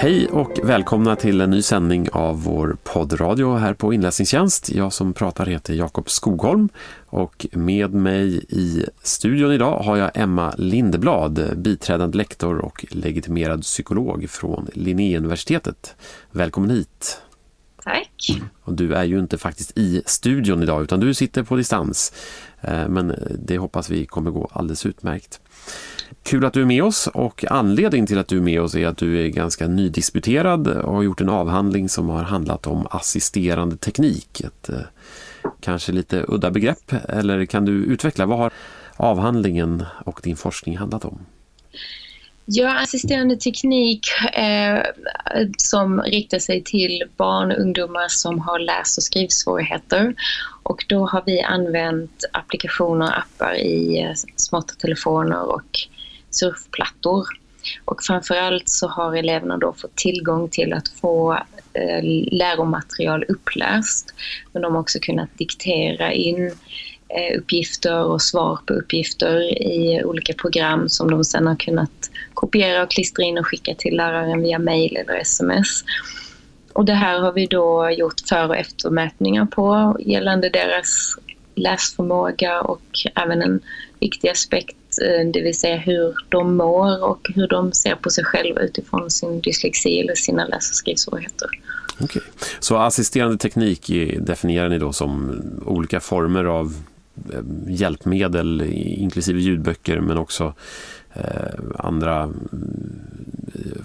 Hej och välkomna till en ny sändning av vår poddradio här på Inläsningstjänst. Jag som pratar heter Jakob Skogholm och med mig i studion idag har jag Emma Lindeblad, biträdande lektor och legitimerad psykolog från Linnéuniversitetet. Välkommen hit! Tack! Och du är ju inte faktiskt i studion idag utan du sitter på distans. Eh, men det hoppas vi kommer gå alldeles utmärkt. Kul att du är med oss och anledningen till att du är med oss är att du är ganska nydisputerad och har gjort en avhandling som har handlat om assisterande teknik. Ett eh, kanske lite udda begrepp eller kan du utveckla vad har avhandlingen och din forskning handlat om? Ja, assisterande teknik eh, som riktar sig till barn och ungdomar som har läs- och skrivsvårigheter. Och då har vi använt applikationer och appar i eh, smarta telefoner och surfplattor. Och framförallt så har eleverna då fått tillgång till att få eh, läromaterial uppläst. Men de har också kunnat diktera in eh, uppgifter och svar på uppgifter i olika program som de sedan har kunnat kopiera och klistra in och skicka till läraren via mail eller sms. Och det här har vi då gjort för och eftermätningar på gällande deras läsförmåga och även en viktig aspekt, eh, det vill säga hur de mår och hur de ser på sig själva utifrån sin dyslexi eller sina läs- och skrivsvårigheter. Okay. Så assisterande teknik definierar ni då som olika former av eh, hjälpmedel inklusive ljudböcker men också andra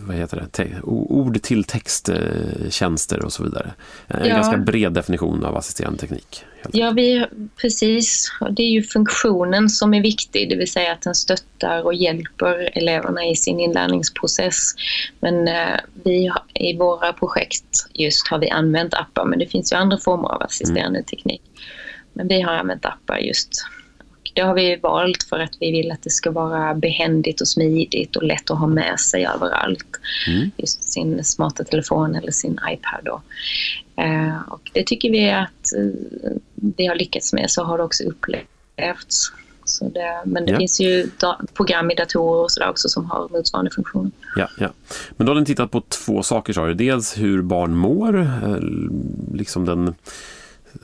vad heter det? Te ord till texttjänster och så vidare. En ja. ganska bred definition av assisterande teknik. Ja, vi, precis. Det är ju funktionen som är viktig, det vill säga att den stöttar och hjälper eleverna i sin inlärningsprocess. Men eh, vi i våra projekt just har vi använt appar, men det finns ju andra former av assisterande mm. teknik. Men vi har använt appar just det har vi valt för att vi vill att det ska vara behändigt och smidigt och lätt att ha med sig överallt. Mm. Just sin smarta telefon eller sin iPad. Då. Eh, och det tycker vi att eh, vi har lyckats med så har det också upplevts. Så det, men det ja. finns ju program i datorer och sådär också som har motsvarande funktioner. Ja, ja. Men då har ni tittat på två saker sa du. Dels hur barn mår, eh, liksom den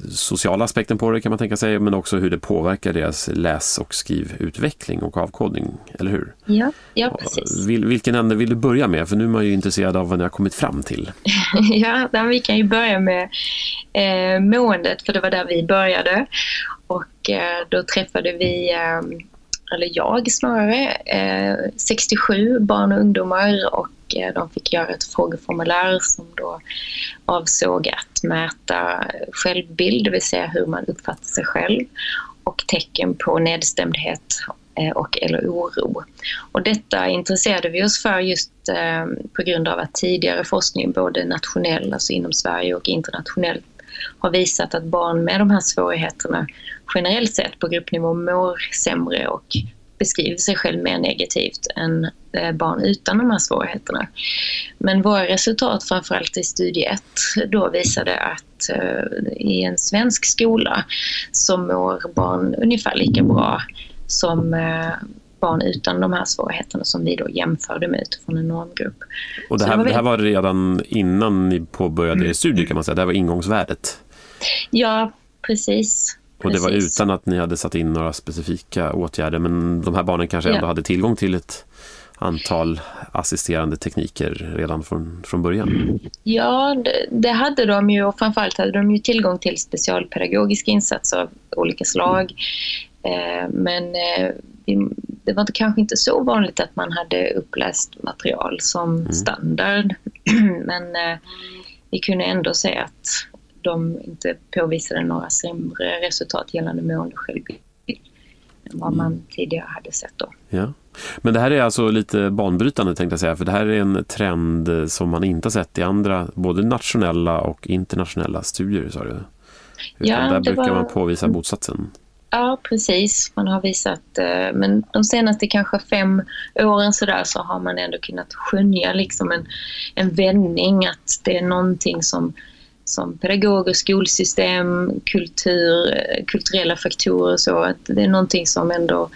sociala aspekten på det kan man tänka sig, men också hur det påverkar deras läs- och skrivutveckling och avkodning, eller hur? Ja, ja precis. Vil, vilken ände vill du börja med? För nu är man ju intresserad av vad ni har kommit fram till. ja, vi kan ju börja med eh, måendet, för det var där vi började. Och eh, då träffade vi eh, eller jag snarare, eh, 67 barn och ungdomar och Eh, de fick göra ett frågeformulär som då avsåg att mäta självbild, det vill säga hur man uppfattar sig själv och tecken på nedstämdhet eh, och eller oro. Och detta intresserade vi oss för just eh, på grund av att tidigare forskning, både nationell, alltså inom Sverige och internationellt, har visat att barn med de här svårigheterna generellt sett på gruppnivå mår sämre och beskriver sig själv mer negativt än eh, barn utan de här svårigheterna. Men våra resultat, framförallt i studie 1, då visade att eh, i en svensk skola så mår barn ungefär lika bra som eh, barn utan de här svårigheterna som vi då jämförde med utifrån en normgrupp. Och det här, det var, det här var redan innan ni påbörjade mm. er studie kan man säga, det här var ingångsvärdet? Ja, precis. Och det var utan att ni hade satt in några specifika åtgärder men de här barnen kanske ändå ja. hade tillgång till ett antal assisterande tekniker redan från, från början? Ja, det, det hade de ju och framförallt hade de ju tillgång till specialpedagogiska insatser av olika slag. Eh, men eh, det var kanske inte så vanligt att man hade uppläst material som mm. standard. men eh, vi kunde ändå säga att de inte påvisade några sämre resultat gällande mående självbild än vad man mm. tidigare hade sett då. Ja. Men det här är alltså lite banbrytande tänkte jag säga, för det här är en trend som man inte har sett i andra, både nationella och internationella studier, sa du? Ja, där brukar var... man påvisa motsatsen. Ja, precis. Man har visat, eh, men de senaste kanske fem åren så, där, så har man ändå kunnat skönja liksom en, en vändning, att det är någonting som som pedagoger, skolsystem, kultur, kulturella faktorer så att det är någonting som ändå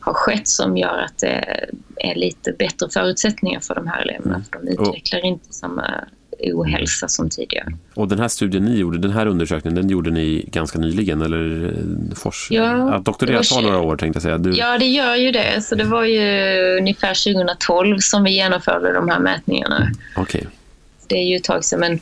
har skett som gör att det är lite bättre förutsättningar för de här eleverna. Mm. För de utvecklar och, inte samma ohälsa som tidigare. Och den här studien ni gjorde, den här undersökningen, den gjorde ni ganska nyligen eller eh, fors ja, ja, doktorerat tar några år tänkte jag säga. Du... Ja, det gör ju det. Så det var ju ungefär 2012 som vi genomförde de här mätningarna. Okej. Okay. Det är ju ett tag sedan, men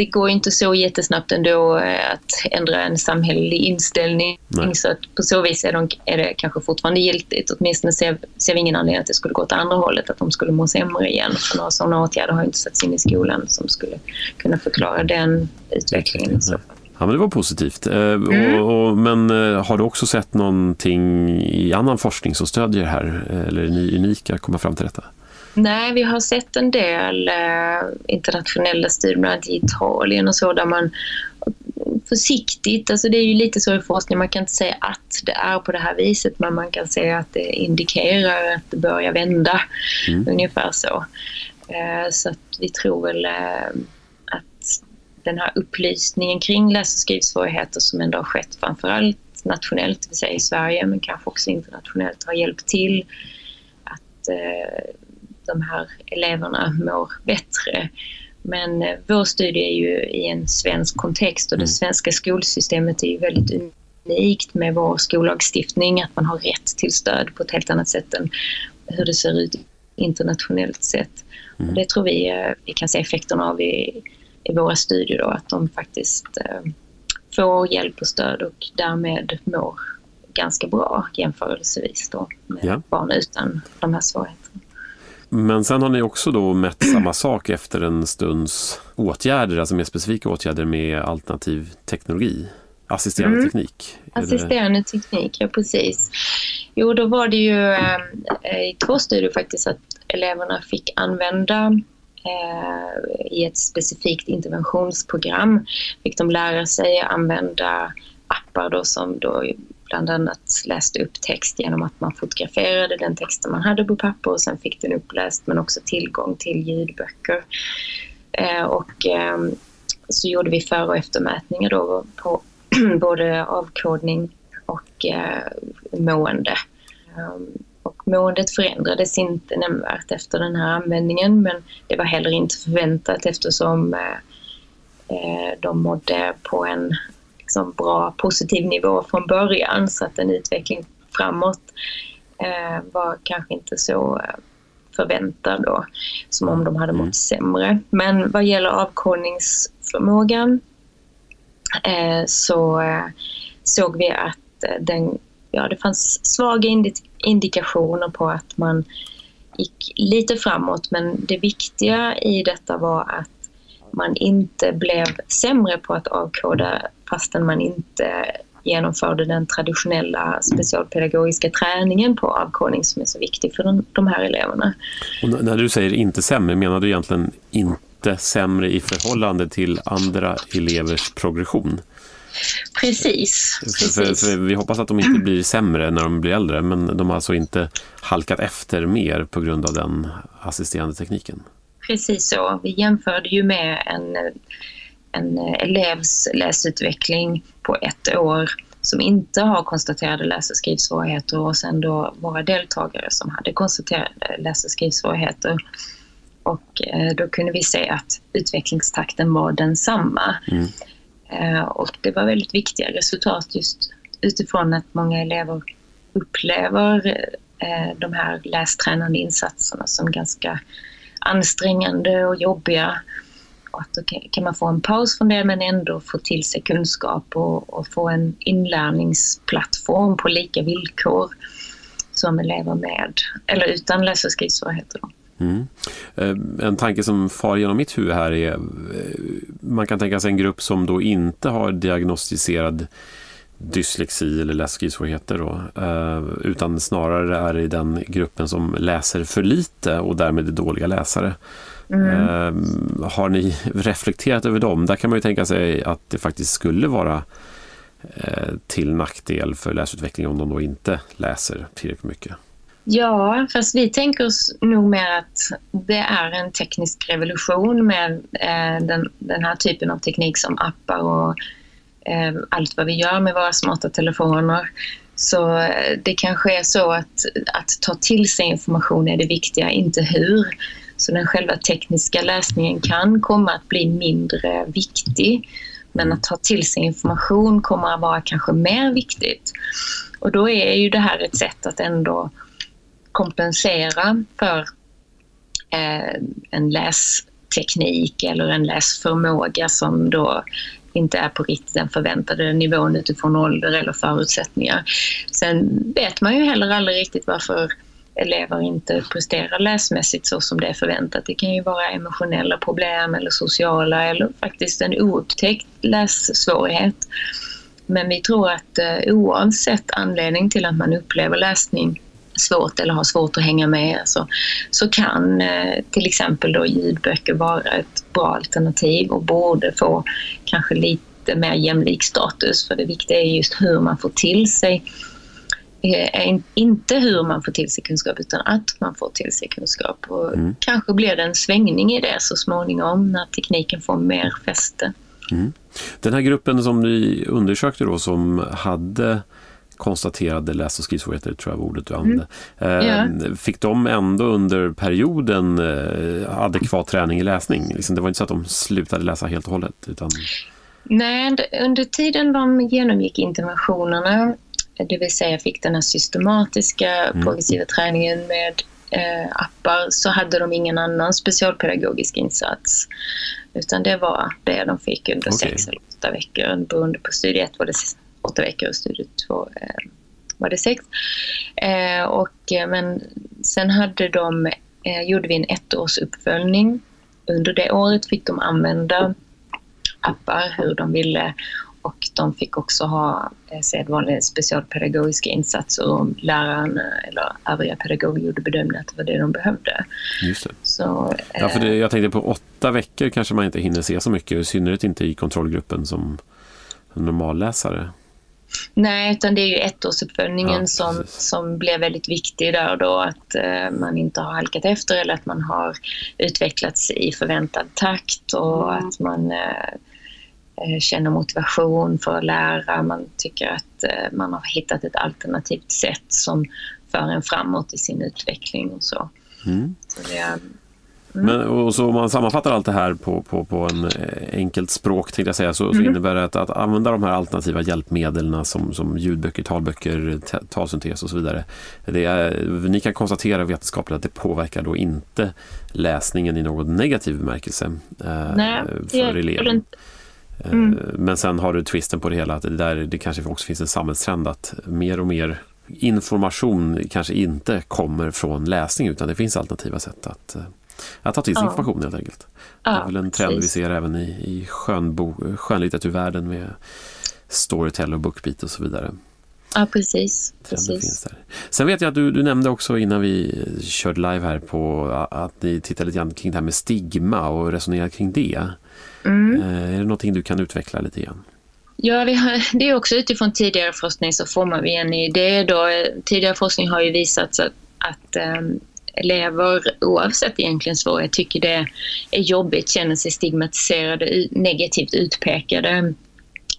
det går inte så jättesnabbt ändå eh, att ändra en samhällelig inställning. Nej. Så att på så vis är, de, är det kanske fortfarande giltigt. Åtminstone ser, ser vi ingen anledning att det skulle gå åt andra hållet, att de skulle må sämre igen. För några sådana åtgärder har inte satts in i skolan som skulle kunna förklara den utvecklingen. Så. Ja, men det var positivt. Eh, mm. Och, och, men eh, har du också sett någonting i annan forskning som stödjer det här? Eller är ni unika att komma fram till detta? Nej, vi har sett en del eh, internationella studier, bland annat i Italien och så, där man försiktigt, alltså det är ju lite så i forskning, man kan inte säga att det är på det här viset, men man kan säga att det indikerar att det börjar vända, mm. ungefär så. Eh, så att vi tror väl eh, att den här upplysningen kring läs och skrivsvårigheter som ändå har skett framförallt nationellt, det vill säga i Sverige, men kanske också internationellt, har hjälpt till att eh, de här eleverna mår bättre. Men eh, vår studie är ju i en svensk kontext och det mm. svenska skolsystemet är ju väldigt unikt med vår skollagstiftning, att man har rätt till stöd på ett helt annat sätt än hur det ser ut internationellt sett. Mm. Det tror vi eh, vi kan se effekterna av i, i våra studier då, att de faktiskt eh, får hjälp och stöd och därmed mår ganska bra jämförelsevis då med ja. barn utan de här svårigheterna. Men sen har ni också då mätt samma sak efter en stunds åtgärder, alltså mer specifika åtgärder med alternativ teknologi, assisterande mm. teknik. Assisterande teknik, ja precis. Jo, då var det ju äh, i två studier faktiskt att eleverna fick använda äh, i ett specifikt interventionsprogram fick de lära sig använda appar då som då bland annat läste upp text genom att man fotograferade den texten man hade på papper och sen fick den uppläst men också tillgång till ljudböcker. Eh, och eh, så gjorde vi före och eftermätningar då på både avkodning och eh, mående. Ehm, och måendet förändrades inte nämnvärt efter den här användningen men det var heller inte förväntat eftersom eh, eh de mådde på en liksom bra positiv nivå från början så att en utveckling framåt eh, var kanske inte så eh, förväntad då, som om de hade mått mm. sämre. Men vad gäller avkodningsförmågan eh, så eh, såg vi att eh, den, ja, det fanns svaga indikationer på att man gick lite framåt men det viktiga i detta var att man inte blev sämre på att avkoda fastän man inte genomförde den traditionella specialpedagogiska träningen på avkodning som är så viktig för de, de här eleverna. Och när du säger inte sämre, menar du egentligen inte sämre i förhållande till andra elevers progression? Precis. precis. För, för vi hoppas att de inte blir sämre när de blir äldre, men de har alltså inte halkat efter mer på grund av den assisterande tekniken? Precis så. Vi jämförde ju med en en elevs läsutveckling på ett år som inte har konstaterade läs och skrivsvårigheter och sen då våra deltagare som hade konstaterade läs och skrivsvårigheter. Och då kunde vi se att utvecklingstakten var densamma. Mm. Eh, och det var väldigt viktiga resultat just utifrån att många elever upplever eh, de här lästränande insatserna som ganska ansträngande och jobbiga och att då kan man få en paus från det men ändå få till sig kunskap och, och få en inlärningsplattform på lika villkor som elever med eller utan läs och skrivsvårigheter. Mm. Eh, en tanke som far genom mitt huvud här är eh, man kan tänka sig en grupp som då inte har diagnostiserad dyslexi eller lässkrivsvårigheter då, eh, utan snarare är i den gruppen som läser för lite och därmed är dåliga läsare. Mm. Eh, har ni reflekterat över dem? Där kan man ju tänka sig att det faktiskt skulle vara eh, till nackdel för läsutveckling om de då inte läser tillräckligt mycket. Ja, fast vi tänker oss nog mer att det är en teknisk revolution med eh, den, den, här typen av teknik som appar och Ehm, allt vad vi gör med våra smarta telefoner Så eh, det kanske är så att, att ta till sig information är det viktiga, inte hur. Så den själva tekniska läsningen kan komma att bli mindre viktig. Men att ta till sig information kommer att vara kanske mer viktigt. Och då är ju det här ett sätt att ändå kompensera för eh, en lästeknik eller en läsförmåga som då inte är på riktigt den förväntade nivån utifrån ålder eller förutsättningar. Sen vet man ju heller aldrig riktigt varför elever inte presterar läsmässigt så som det är förväntat. Det kan ju vara emotionella problem eller sociala eller faktiskt en oupptäckt lässvårighet. Men vi tror att eh, oavsett anledning till att man upplever läsning svårt eller har svårt att hänga med alltså, så kan eh, till exempel då ljudböcker vara ett bra alternativ och borde få kanske lite mer jämlik status för det viktiga är just hur man får till sig är inte hur man får till sig kunskap utan att man får till sig kunskap. Och mm. Kanske blir det en svängning i det så småningom när tekniken får mer fäste. Mm. Den här gruppen som ni undersökte då som hade konstaterade läs- och skrivsvårigheter, tror jag var ordet du använde. Mm. Yeah. Fick de ändå under perioden eh, adekvat träning i läsning? Liksom, det var inte så att de slutade läsa helt och hållet? Utan... Nej, under tiden de genomgick interventionerna det vill säga fick den här systematiska mm. progressiva träningen med eh, appar så hade de ingen annan specialpedagogisk insats. Utan det var det de fick under okay. sex eller åtta veckor. Beroende på studie ett var det åtta veckor och studie två eh, var det sex. Eh, och, eh, men sen hade de, gjorde vi en ettårsuppföljning. Under det året fick de använda appar hur de ville och de fick också ha sedvanliga specialpedagogiska insatser om läraren eller övriga pedagoger gjorde bedömningen att det var det de behövde. Just det. Så, ja, för det, jag tänkte på åtta veckor kanske man inte hinner se så mycket, i synnerhet inte i kontrollgruppen som normalläsare. Nej, utan det är ju ettårsuppföljningen ja, som, som blev väldigt viktig där då, att eh, man inte har halkat efter eller att man har utvecklats i förväntad takt och mm. att man eh, Eh, känner motivation för att lära. Man tycker att eh, man har hittat ett alternativt sätt som för en framåt i sin utveckling och så. Mm. så det, mm. Men, och så om man sammanfattar allt det här på, på, på en eh, enkelt språk tänkte jag säga, så, mm. så innebär det att, att använda de här alternativa hjälpmedlen som, som ljudböcker, talböcker, talsyntes och så vidare. Det är, ni kan konstatera vetenskapligt att det påverkar då inte läsningen i någon negativ bemärkelse eh, Nej, för eleven. Mm. Eh, men sen har du twisten på det hela att det, där, det kanske också finns en samhällstrend att mer och mer information kanske inte kommer från läsning utan det finns alternativa sätt att, eh, att ta till sig ja. information helt enkelt. Ja, det är väl en trend precis. vi ser även i, i skönbo, skönlitteraturvärlden med Storytel och Bookbeat och så vidare. Ja, precis. precis. Sen vet jag att du, du nämnde också innan vi körde live här på att ni tittade lite grann kring det här med stigma och resonerade kring det. Mm. Eh, är det någonting du kan utveckla lite grann? Ja, har, det är också utifrån tidigare forskning så formar vi en idé. Då. Tidigare forskning har ju visat att, att um, elever oavsett egentligen svårighet tycker det är jobbigt, känner sig stigmatiserade, negativt utpekade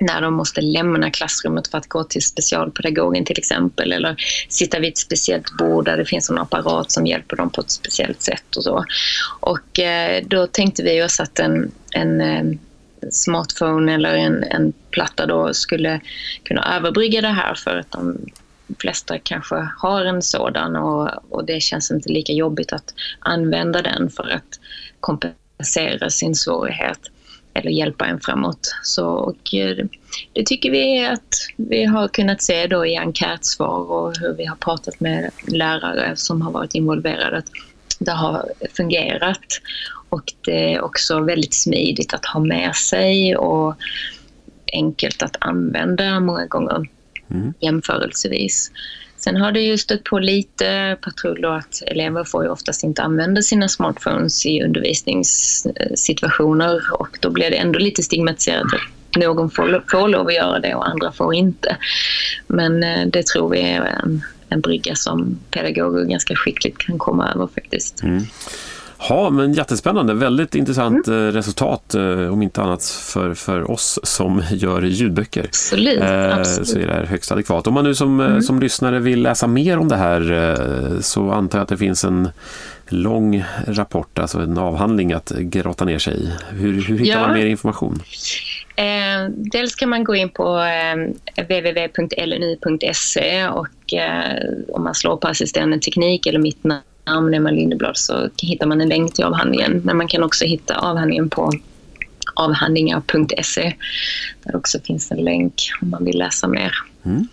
när de måste lämna klassrummet för att gå till specialpedagogen till exempel eller sitta vid ett speciellt bord där det finns en apparat som hjälper dem på ett speciellt sätt och så. Och eh, då tänkte vi oss att en, en eh, smartphone eller en, en platta då skulle kunna överbrygga det här för att de flesta kanske har en sådan och, och det känns inte lika jobbigt att använda den för att kompensera sin svårighet eller hjälpa en framåt. Så, och eh, det tycker vi att vi har kunnat se då i enkätsvar och hur vi har pratat med lärare som har varit involverade att det har fungerat. Och det är också väldigt smidigt att ha med sig och enkelt att använda många gånger mm. jämförelsevis. Sen har det ju stött på lite patruller att elever får ju oftast inte använda sina smartphones i undervisningssituationer och då blir det ändå lite stigmatiserat att någon får, får lov att göra det och andra får inte. Men eh, det tror vi är en, en brygga som pedagoger ganska skickligt kan komma över faktiskt. Mm. Ja, men jättespännande. Väldigt intressant mm. resultat, om inte annat för, för oss som gör ljudböcker. Absolut, absolut. Så är det här högst adekvat. Om man nu som, mm. som lyssnare vill läsa mer om det här så antar jag att det finns en lång rapport, alltså en avhandling att grotta ner sig i. Hur, hur hittar ja. man mer information? Eh, dels kan man gå in på eh, www.lnu.se och eh, om man slår på assistenten teknik eller mitt namn Emma Lindeblad så hittar man en länk till avhandlingen. Men man kan också hitta avhandlingen på avhandlingar.se där också finns en länk om man vill läsa mer. Mm.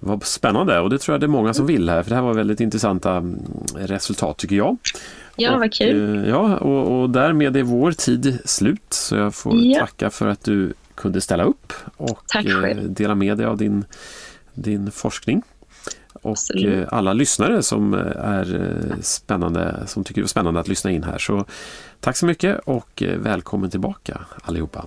Vad spännande och det tror jag det är många som vill här för det här var väldigt intressanta mm, resultat tycker jag. Ja, vad kul. Eh, ja, och, och därmed är vår tid slut så jag får ja. tacka för att du kunde ställa upp och eh, dela med dig av din, din forskning. Och Absolut. Eh, alla lyssnare som är spännande, som tycker det är spännande att lyssna in här. Så tack så mycket och välkommen tillbaka allihopa.